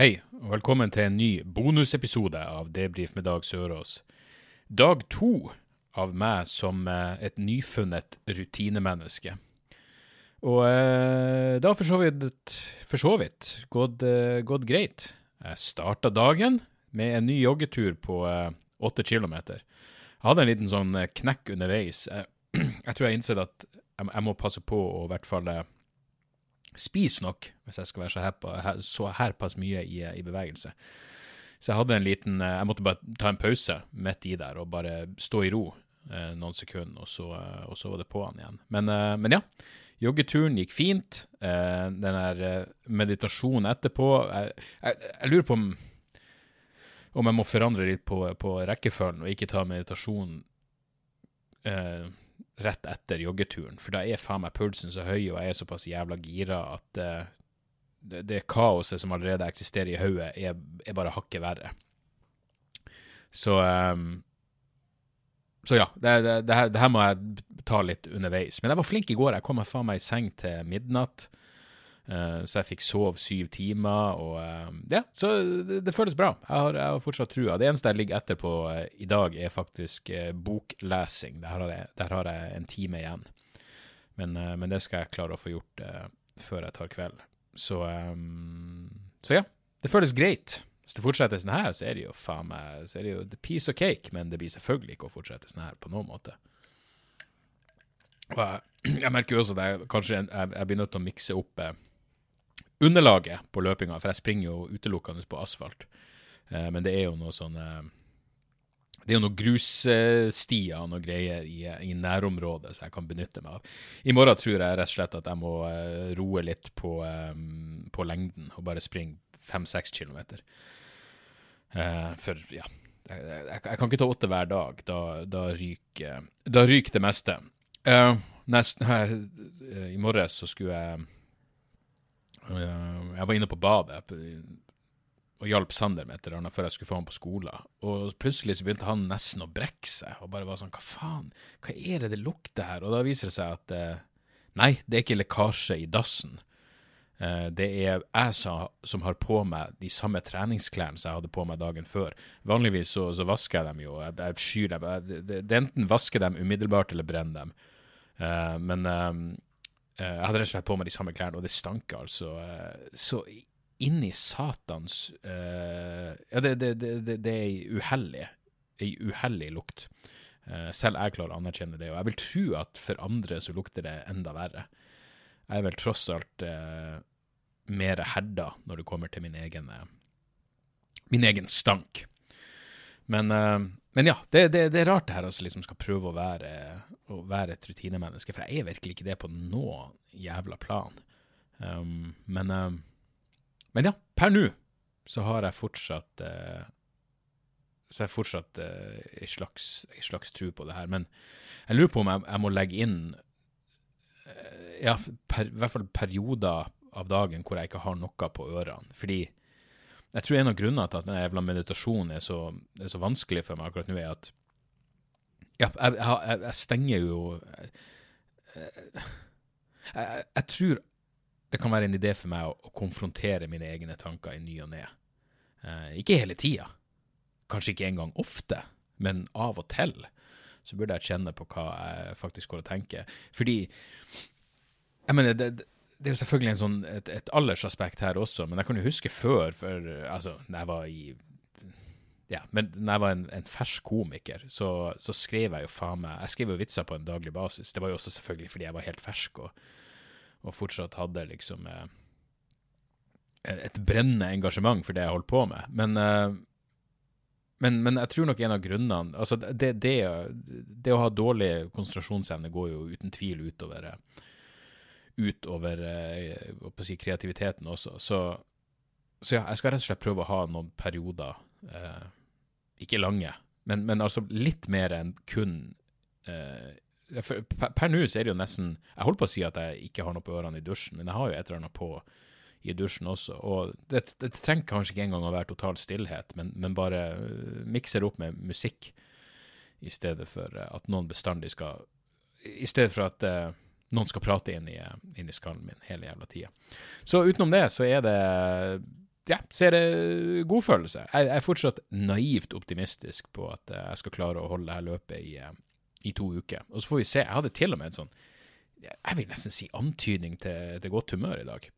Hei, og velkommen til en ny bonusepisode av Debrif med Dag Sørås. Dag to av meg som eh, et nyfunnet rutinemenneske. Og eh, det har for så vidt, for så vidt gått, eh, gått greit. Jeg starta dagen med en ny joggetur på eh, åtte kilometer. Jeg hadde en liten sånn eh, knekk underveis. Jeg, jeg tror jeg innser at jeg, jeg må passe på å i hvert fall eh, spise nok, hvis jeg skal være så, herpa, her, så herpass mye i, i bevegelse. Så jeg hadde en liten eh, Jeg måtte bare ta en pause midt i der og bare stå i ro eh, noen sekunder, og så, eh, og så var det på'n igjen. Men, eh, men ja, joggeturen gikk fint. Eh, den der eh, meditasjonen etterpå jeg, jeg, jeg lurer på om om jeg må forandre litt på, på rekkefølgen og ikke ta meditasjon eh, rett etter joggeturen, for da er faen meg pulsen så høy, og jeg er såpass jævla gira at uh, det, det kaoset som allerede eksisterer i hodet, er, er bare hakket verre. Så um, Så ja, det, det, det, her, det her må jeg ta litt underveis. Men jeg var flink i går. Jeg kom meg faen meg i seng til midnatt. Eh, så jeg fikk sove syv timer, og eh, ja, så det, føles bra. Jeg har, jeg har fortsatt trua. Det eneste jeg ligger etter på eh, i dag, er faktisk boklesing. Der har, jeg, der har jeg en time igjen. Men, men det skal jeg klare å få gjort før jeg tar kveld. Så, så ja, det føles greit. Hvis det fortsetter sånn her, så er det jo faen meg Så er det jo the piece of cake, men det blir selvfølgelig ikke å fortsette sånn her på noen måte. Og jeg, jeg merker jo også at jeg kanskje jeg, jeg blir nødt til å mikse opp underlaget på løpinga, for jeg springer jo utelukkende på asfalt. Eh, men det er jo noe sånn eh, Det er jo noen grusstier og noe greier i, i nærområdet som jeg kan benytte meg av. I morgen tror jeg rett og slett at jeg må eh, roe litt på, på lengden og bare springe fem-seks kilometer. For ja jeg, jeg, jeg kan ikke ta åtte hver dag. Da, da, ryker, da ryker det meste. Eh, nest, I morges så skulle jeg Jeg var inne på badet og hjalp Sander med et eller annet før jeg skulle få ham på skolen. Og plutselig så begynte han nesten å brekke seg, og bare var sånn Hva faen, hva er det det lukter her? Og da viser det seg at eh, nei, det er ikke lekkasje i dassen. Eh, det er jeg som, som har på meg de samme treningsklærne som jeg hadde på meg dagen før. Vanligvis så, så vasker jeg dem jo, jeg, jeg skyr dem. Det, er enten vasker dem umiddelbart eller brenner dem. Eh, men eh, eh, jeg hadde rett og slett på meg de samme klærne, og det stank altså eh, så inni satans eh, Ja, det, det, det, det, er ei uheldig, ei uhellig lukt. Eh, selv jeg klarer å anerkjenne det, og jeg vil tro at for andre så lukter det enda verre. Jeg er vel tross alt eh, mer herda når det kommer til min egen, eh, min egen stank. Men, eh, men ja, det, det, det er rart det her altså liksom skal prøve å være, å være et rutinemenneske, for jeg er virkelig ikke det på noe jævla plan. Um, men, um, men ja, per nå så har jeg fortsatt uh, så har jeg fortsatt uh, slags, en slags tro på det her. Men jeg lurer på om jeg, jeg må legge inn uh, ja, per, i hvert fall perioder av dagen hvor jeg ikke har noe på ørene. Fordi jeg tror en av grunnene til at den jævla meditasjonen er så, er så vanskelig for meg akkurat nå, er at ja, jeg, jeg, jeg stenger jo jeg, jeg, jeg tror det kan være en idé for meg å, å konfrontere mine egne tanker i ny og ne. Eh, ikke hele tida, kanskje ikke engang ofte, men av og til så burde jeg kjenne på hva jeg faktisk går og tenker. Fordi jeg mener, det, det er jo selvfølgelig sånn, et, et aldersaspekt her også, men jeg kan jo huske før, for, altså, når jeg var i ja, men når jeg var en, en fersk komiker, så, så skrev jeg jo faen meg Jeg skrev jo vitser på en daglig basis. Det var jo også selvfølgelig fordi jeg var helt fersk og, og fortsatt hadde liksom eh, et brennende engasjement for det jeg holdt på med. Men, eh, men, men jeg tror nok en av grunnene Altså, det, det, det å ha dårlig konsentrasjonsevne går jo uten tvil utover eh, utover eh, si, kreativiteten også. Så så ja, jeg skal rett og slett prøve å ha noen perioder, eh, ikke lange, men, men, altså litt mer enn kun eh, per, per nå så er det jo nesten Jeg holdt på å si at jeg ikke har noe på ørene i dusjen, men jeg har jo et eller annet på i dusjen også. Og det, det trenger kanskje ikke engang å være total stillhet, men, men bare uh, mikser opp med musikk i stedet for uh, at noen bestandig skal I stedet for at uh, noen skal prate inn i, inn i skallen min hele jævla tida. Så utenom det så er det ja, så er det godfølelse. Jeg, jeg er fortsatt naivt optimistisk på at jeg skal klare å holde det her løpet i, i to uker. Og så får vi se. Jeg hadde til og med en sånn, jeg vil nesten si antydning til, til godt humør i dag.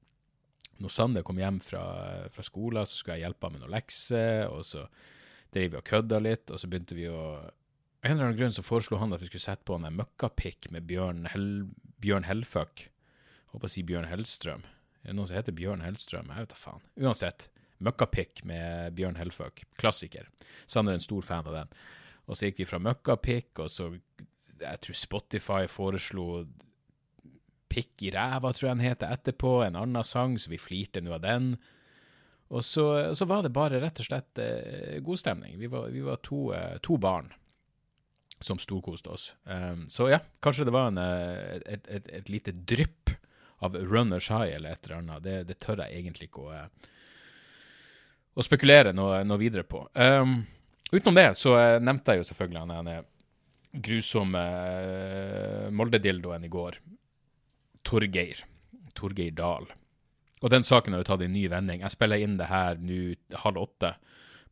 Når Sander kom hjem fra, fra skolen, så skulle jeg hjelpe ham med noen lekser, og så drev vi og kødda litt, og så begynte vi å Av en eller annen grunn så foreslo han at vi skulle sette på en møkkapikk med Bjørn, Hel, Bjørn Hellfuck. Håper å si Bjørn Hellstrøm. Er det noen som heter Bjørn Hellstrøm? Jeg vet da faen. Uansett. Møkkapikk med Bjørn Hellfuck. Klassiker. Sander er en stor fan av den. Og så gikk vi fra møkkapikk, og så Jeg tror Spotify foreslo Pikk i ræva, tror jeg den heter, etterpå. En annen sang, så vi flirte nå av den. Og så, så, var det bare rett og slett eh, god stemning. Vi var, vi var to, eh, to, barn som storkoste oss. Um, så ja, kanskje det var en, eh, et, et, et, lite drypp av Runners High eller et eller annet. Det, det tør jeg egentlig ikke å, eh, å spekulere noe, noe videre på. Um, utenom det så eh, nevnte jeg jo selvfølgelig han ene grusomme uh, Molde-dildoen i går. Torgeir. Torgeir Dahl. Og den saken har jo tatt en ny vending. Jeg spiller inn det her nå halv åtte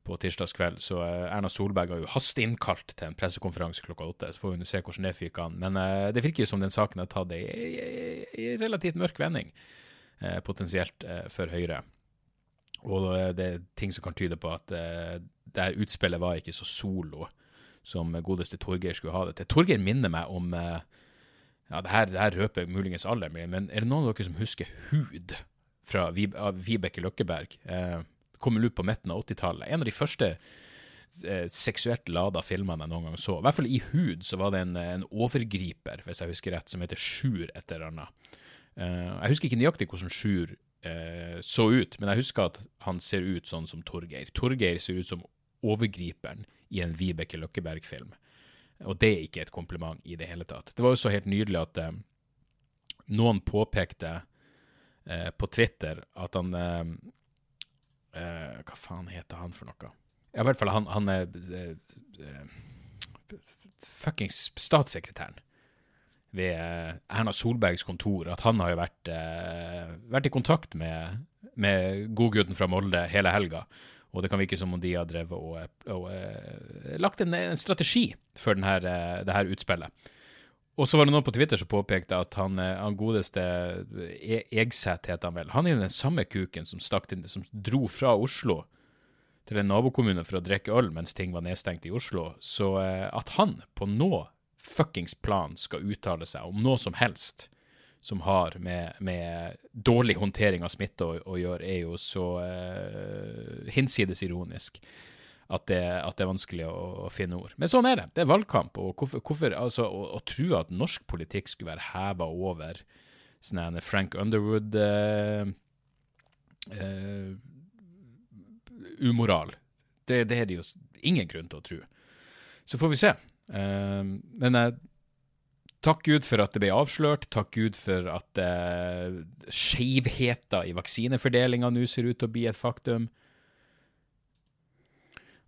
på tirsdagskveld, så eh, Erna Solberg har jo hasteinnkalt til en pressekonferanse klokka åtte. Så får vi se hvordan det fyker an. Men uh, det virker jo som den saken har tatt ei relativt mørk vending, uh, potensielt uh, for Høyre. Og det er ting som kan tyde på at det her utspillet var ikke så solo som godeste Torgeir skulle ha det til. Torgeir minner meg om ja, det her, det her røper muligens alderen min, men er det noen av dere som husker Hud fra Vibeke Løkkeberg? Eh, kom ut på midten av 80-tallet. En av de første eh, seksuelt lada filmene jeg noen gang så. I hvert fall i Hud så var det en, en overgriper, hvis jeg husker rett, som heter Sjur et eller annet. Eh, jeg husker ikke nøyaktig hvordan Sjur eh, så ut, men jeg husker at han ser ut sånn som Torgeir. Torgeir ser ut som overgriperen i en Vibeke Løkkeberg-film. Og det er ikke et kompliment i det hele tatt. Det var jo så helt nydelig at noen påpekte på Twitter at han eh, eh Hva faen heter han for noe? Ja, i hvert fall han, han er eh, eh, fuckings statssekretæren ved Erna Solbergs kontor. At han har jo vært, vært i kontakt med, med godgutten fra Molde hele helga og det kan virke som om de har drevet og, og, og eh, lagt en, en, strategi for denne, eh, det her utspillet. Og så var det noen på Twitter som påpekte at han, eh, han godeste e Egseth, heter han vel, han er jo den samme kuken som, inn, som dro fra Oslo til en nabokommune for å drikke øl mens ting var nedstengt i Oslo. Så at han på noe fuckings plan skal uttale seg om noe som helst, som har med, med dårlig håndtering av smitte å, å gjøre, er jo så eh, hinsides ironisk at det, at det, er vanskelig å, å, finne ord. Men sånn er det. Det er valgkamp. og hvorfor, hvorfor altså, å, å, tro at norsk politikk skulle være heva over sånn Frank Underwood uh, uh, umoral, det, det, er det jo ingen grunn til å tro. Så får vi se. men jeg Takk Gud for at det ble avslørt. Takk Gud for at eh, skjevheter i vaksinefordelinga nå ser ut til å bli et faktum.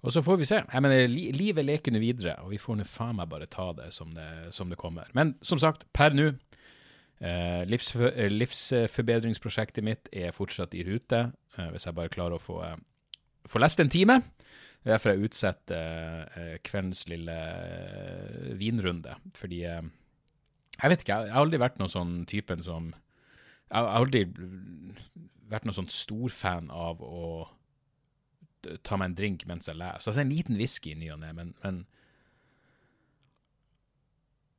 Og så får vi se. Jeg mener, li Livet leker nå videre, og vi får nå faen meg bare ta det som, det som, det kommer. Men som sagt, per nå eh, livsfor eh, Livsforbedringsprosjektet mitt er fortsatt i rute, eh, hvis jeg bare klarer å få, eh, få lest en time. Det er derfor jeg utsetter eh, kveldens lille vinrunde, fordi jeg vet ikke, jeg har aldri vært noen sånn typen som Jeg har aldri vært noen sånn storfan av å ta meg en drink mens jeg leser. Altså en liten whisky i ny og ne, men, men,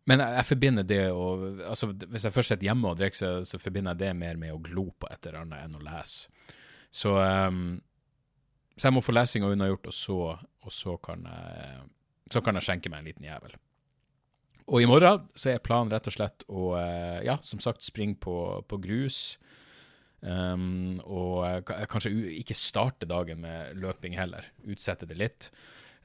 men jeg, forbinder det å altså Hvis jeg først sitter hjemme og drikker, så, så, forbinder jeg det mer med å glo på et eller annet enn å lese. Så, um, så jeg må få lesinga unnagjort, og så, og så kan jeg så kan jeg skjenke meg en liten jævel. Og i morgen så er planen rett og slett å, eh, ja, som sagt, springe på, på grus. Um, og kanskje ikke starte dagen med løping heller. Utsette det litt.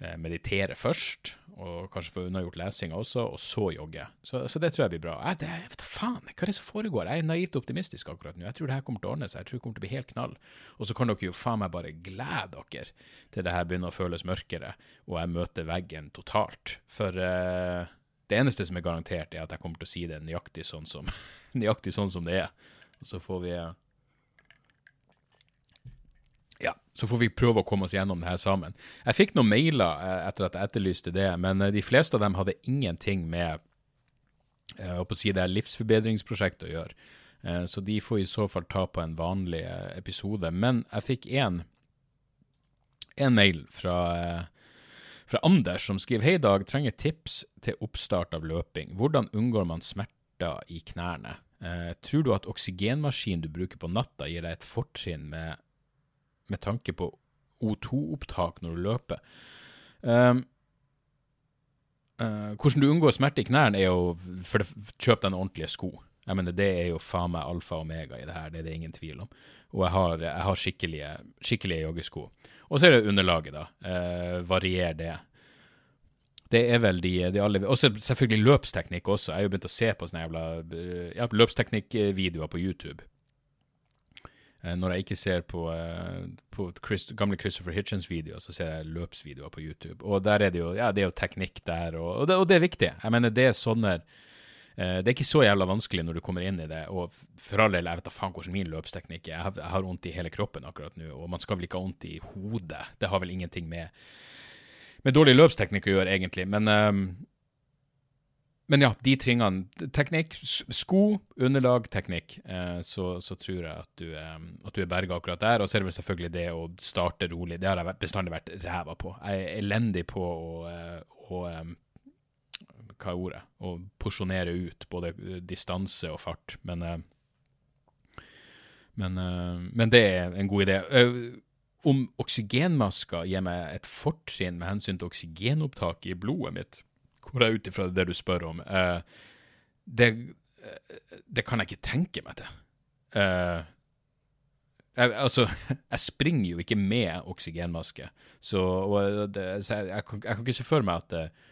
Uh, meditere først, og kanskje få unnagjort lesinga også, og så jogge. Så, så, det tror jeg blir bra. Jeg, det, jeg vet da faen, hva er det som foregår? Jeg er naivt optimistisk akkurat nå. Jeg tror det her kommer til å ordne seg. Jeg tror det kommer til å bli helt knall. Og så kan dere jo faen meg bare glede dere til det her begynner å føles mørkere, og jeg møter veggen totalt. For uh, det eneste som er garantert, er at jeg kommer til å si det nøyaktig sånn som, nøyaktig sånn som det er. Og så får vi uh, ja, så får vi prøve å komme oss gjennom det her sammen. Jeg fikk noen mailer eh, etter at jeg etterlyste det, men eh, de fleste av dem hadde ingenting med eh, å si det er livsforbedringsprosjektet å gjøre. Så de får i så fall ta på en vanlig episode. Men jeg fikk én mail fra, fra Anders som skriver Hei, Dag. Trenger tips til oppstart av løping. Hvordan unngår man smerter i knærne? tror du at oksygenmaskinen du bruker på natta, gir deg et fortrinn med med tanke på O2-opptak når du løper. Um, uh, hvordan du unngår smerte i knærne, er jo for det, kjøp deg en ordentlige sko. Jeg mener, Det er jo faen meg alfa og omega i det her, det er det ingen tvil om. Og jeg har, jeg har skikkelige, skikkelige joggesko. Og så er det underlaget, da. Uh, varier det. Det er vel de, de alle Og selvfølgelig løpsteknikk også. Jeg har jo begynt å se på sånne jævla ja, løpsteknikkvideoer på YouTube. Eh, når jeg ikke ser på, uh, på Chris, gamle Christopher Hitchens-videoer, så ser jeg løpsvideoer på YouTube. Og der er det jo, ja, det er jo teknikk der, og, og, det, og det, er viktig. Jeg mener, det er sånne uh, Det er ikke så jævla vanskelig når du kommer inn i det. Og for all del, jeg vet da faen hvordan min løpsteknikk er. Jeg har, jeg vondt i hele kroppen akkurat nå, og man skal vel ikke ha vondt i hodet. Det har vel ingenting med, med dårlig løpsteknikk å gjøre, egentlig. Men um, men ja, de tingene. Teknikk, sko, underlag, teknikk. Eh, så, så, tror jeg at du, eh, at du er berga akkurat der. Og så er det vel selvfølgelig det å starte rolig. Det har jeg bestandig vært ræva på. Jeg er elendig på å, å, å eh, Hva er ordet? Å porsjonere ut både distanse og fart. Men, eh, men, eh, men det er en god idé. om oksygenmasker gir meg et fortrinn med hensyn til oksygenopptak i blodet mitt hvor jeg ut ifra det du spør om, Eh, det, det, kan jeg ikke tenke meg til. Eh, jeg, altså, jeg springer jo ikke med oksygenmaske, så, det, så jeg, jeg, kan, jeg, kan, ikke se for meg at, eh,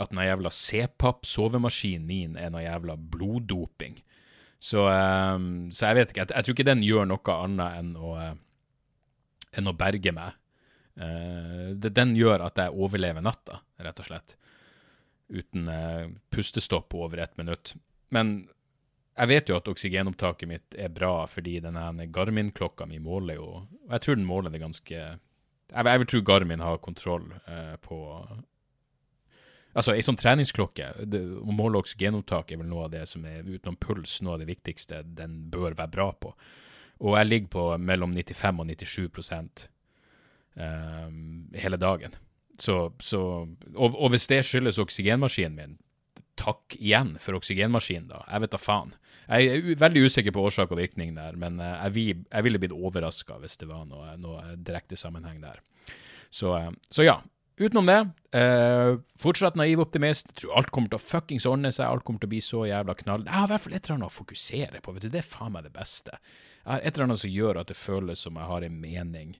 at den jævla C-papp-sovemaskinen min er noe jævla bloddoping. Så, um, så, jeg vet ikke. Jeg, tror ikke den gjør noe annet enn å, enn å berge meg. Uh, det, den gjør at jeg overlever natta, rett og slett uten eh, pustestopp over ett minutt. Men jeg vet jo at oksygenopptaket mitt er bra, fordi denne Garmin-klokka mi måler jo Og jeg tror den måler det ganske Jeg, jeg vil tro Garmin har kontroll eh, på Altså, ei sånn treningsklokke, det, å måle oksygenopptak er vel noe av det som er utenom puls, noe av det viktigste den bør være bra på. Og jeg ligger på mellom 95 og 97 um, hele dagen. Så, så og, og, hvis det skyldes oksygenmaskinen min, takk igjen for oksygenmaskinen, da. Jeg vet da faen. Jeg er veldig usikker på årsak og virkning der, men eh, jeg, vil, jeg ville blitt overraska hvis det var noe, noe, direkte sammenheng der. Så, eh, så ja. Utenom det, eh, fortsatt naiv optimist. Tror alt kommer til å fuckings ordne seg. Alt kommer til å bli så jævla knall. Jeg har i hvert fall et eller annet å fokusere på. vet du, Det er faen meg det beste. Jeg har et eller annet som gjør at det føles som jeg har en mening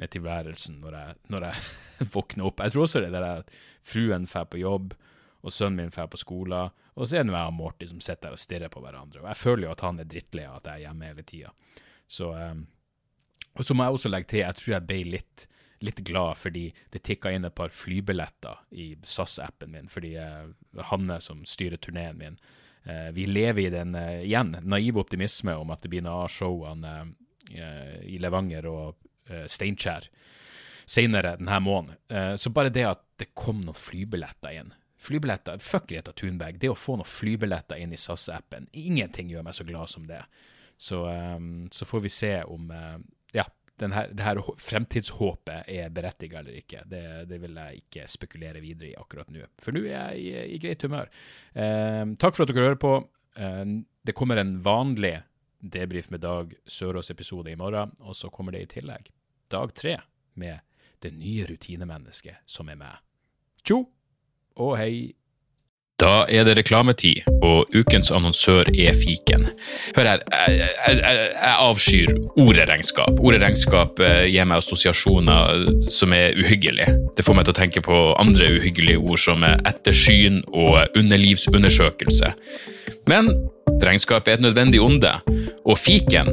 med tilværelsen når jeg, når jeg våkner opp. Jeg tror også det er at fruen drar på jobb, og sønnen min drar på skolen, og så er det jeg og Morty som sitter der og stirrer på hverandre. Og jeg føler jo at han er drittlei av at jeg er hjemme hele tida. Så um, Og så må jeg også legge til, jeg tror jeg ble litt, litt glad fordi det tikka inn et par flybilletter i SAS-appen min, fordi uh, Hanne, som styrer turneen min, uh, vi lever i den, uh, igjen, naive optimisme om at det blir noe av showene i Levanger og Steinkjer senere denne måneden. Uh, så bare det at det kom noen flybilletter inn Flybilletter, Fuck Greta Thunberg. Det å få noen flybilletter inn i SAS-appen Ingenting gjør meg så glad som det. Så, um, så får vi se om uh, ja, her, det her fremtidshåpet er berettiget eller ikke. Det, det, vil jeg ikke spekulere videre i akkurat nå. For nå er jeg i, i greit humør. Uh, takk for at dere hører på. Uh, det kommer en vanlig debrif med Dag Sørås-episode i morgen, og så kommer det i tillegg dag tre med det nye rutinemennesket som er med. Tjo og hei! Da er det reklametid, og ukens annonsør er fiken. Hør her, jeg, jeg, jeg avskyr ordet regnskap. Ordet regnskap eh, gir meg assosiasjoner som er uhyggelige. Det får meg til å tenke på andre uhyggelige ord som ettersyn og underlivsundersøkelse. Men regnskap er et nødvendig onde, og fiken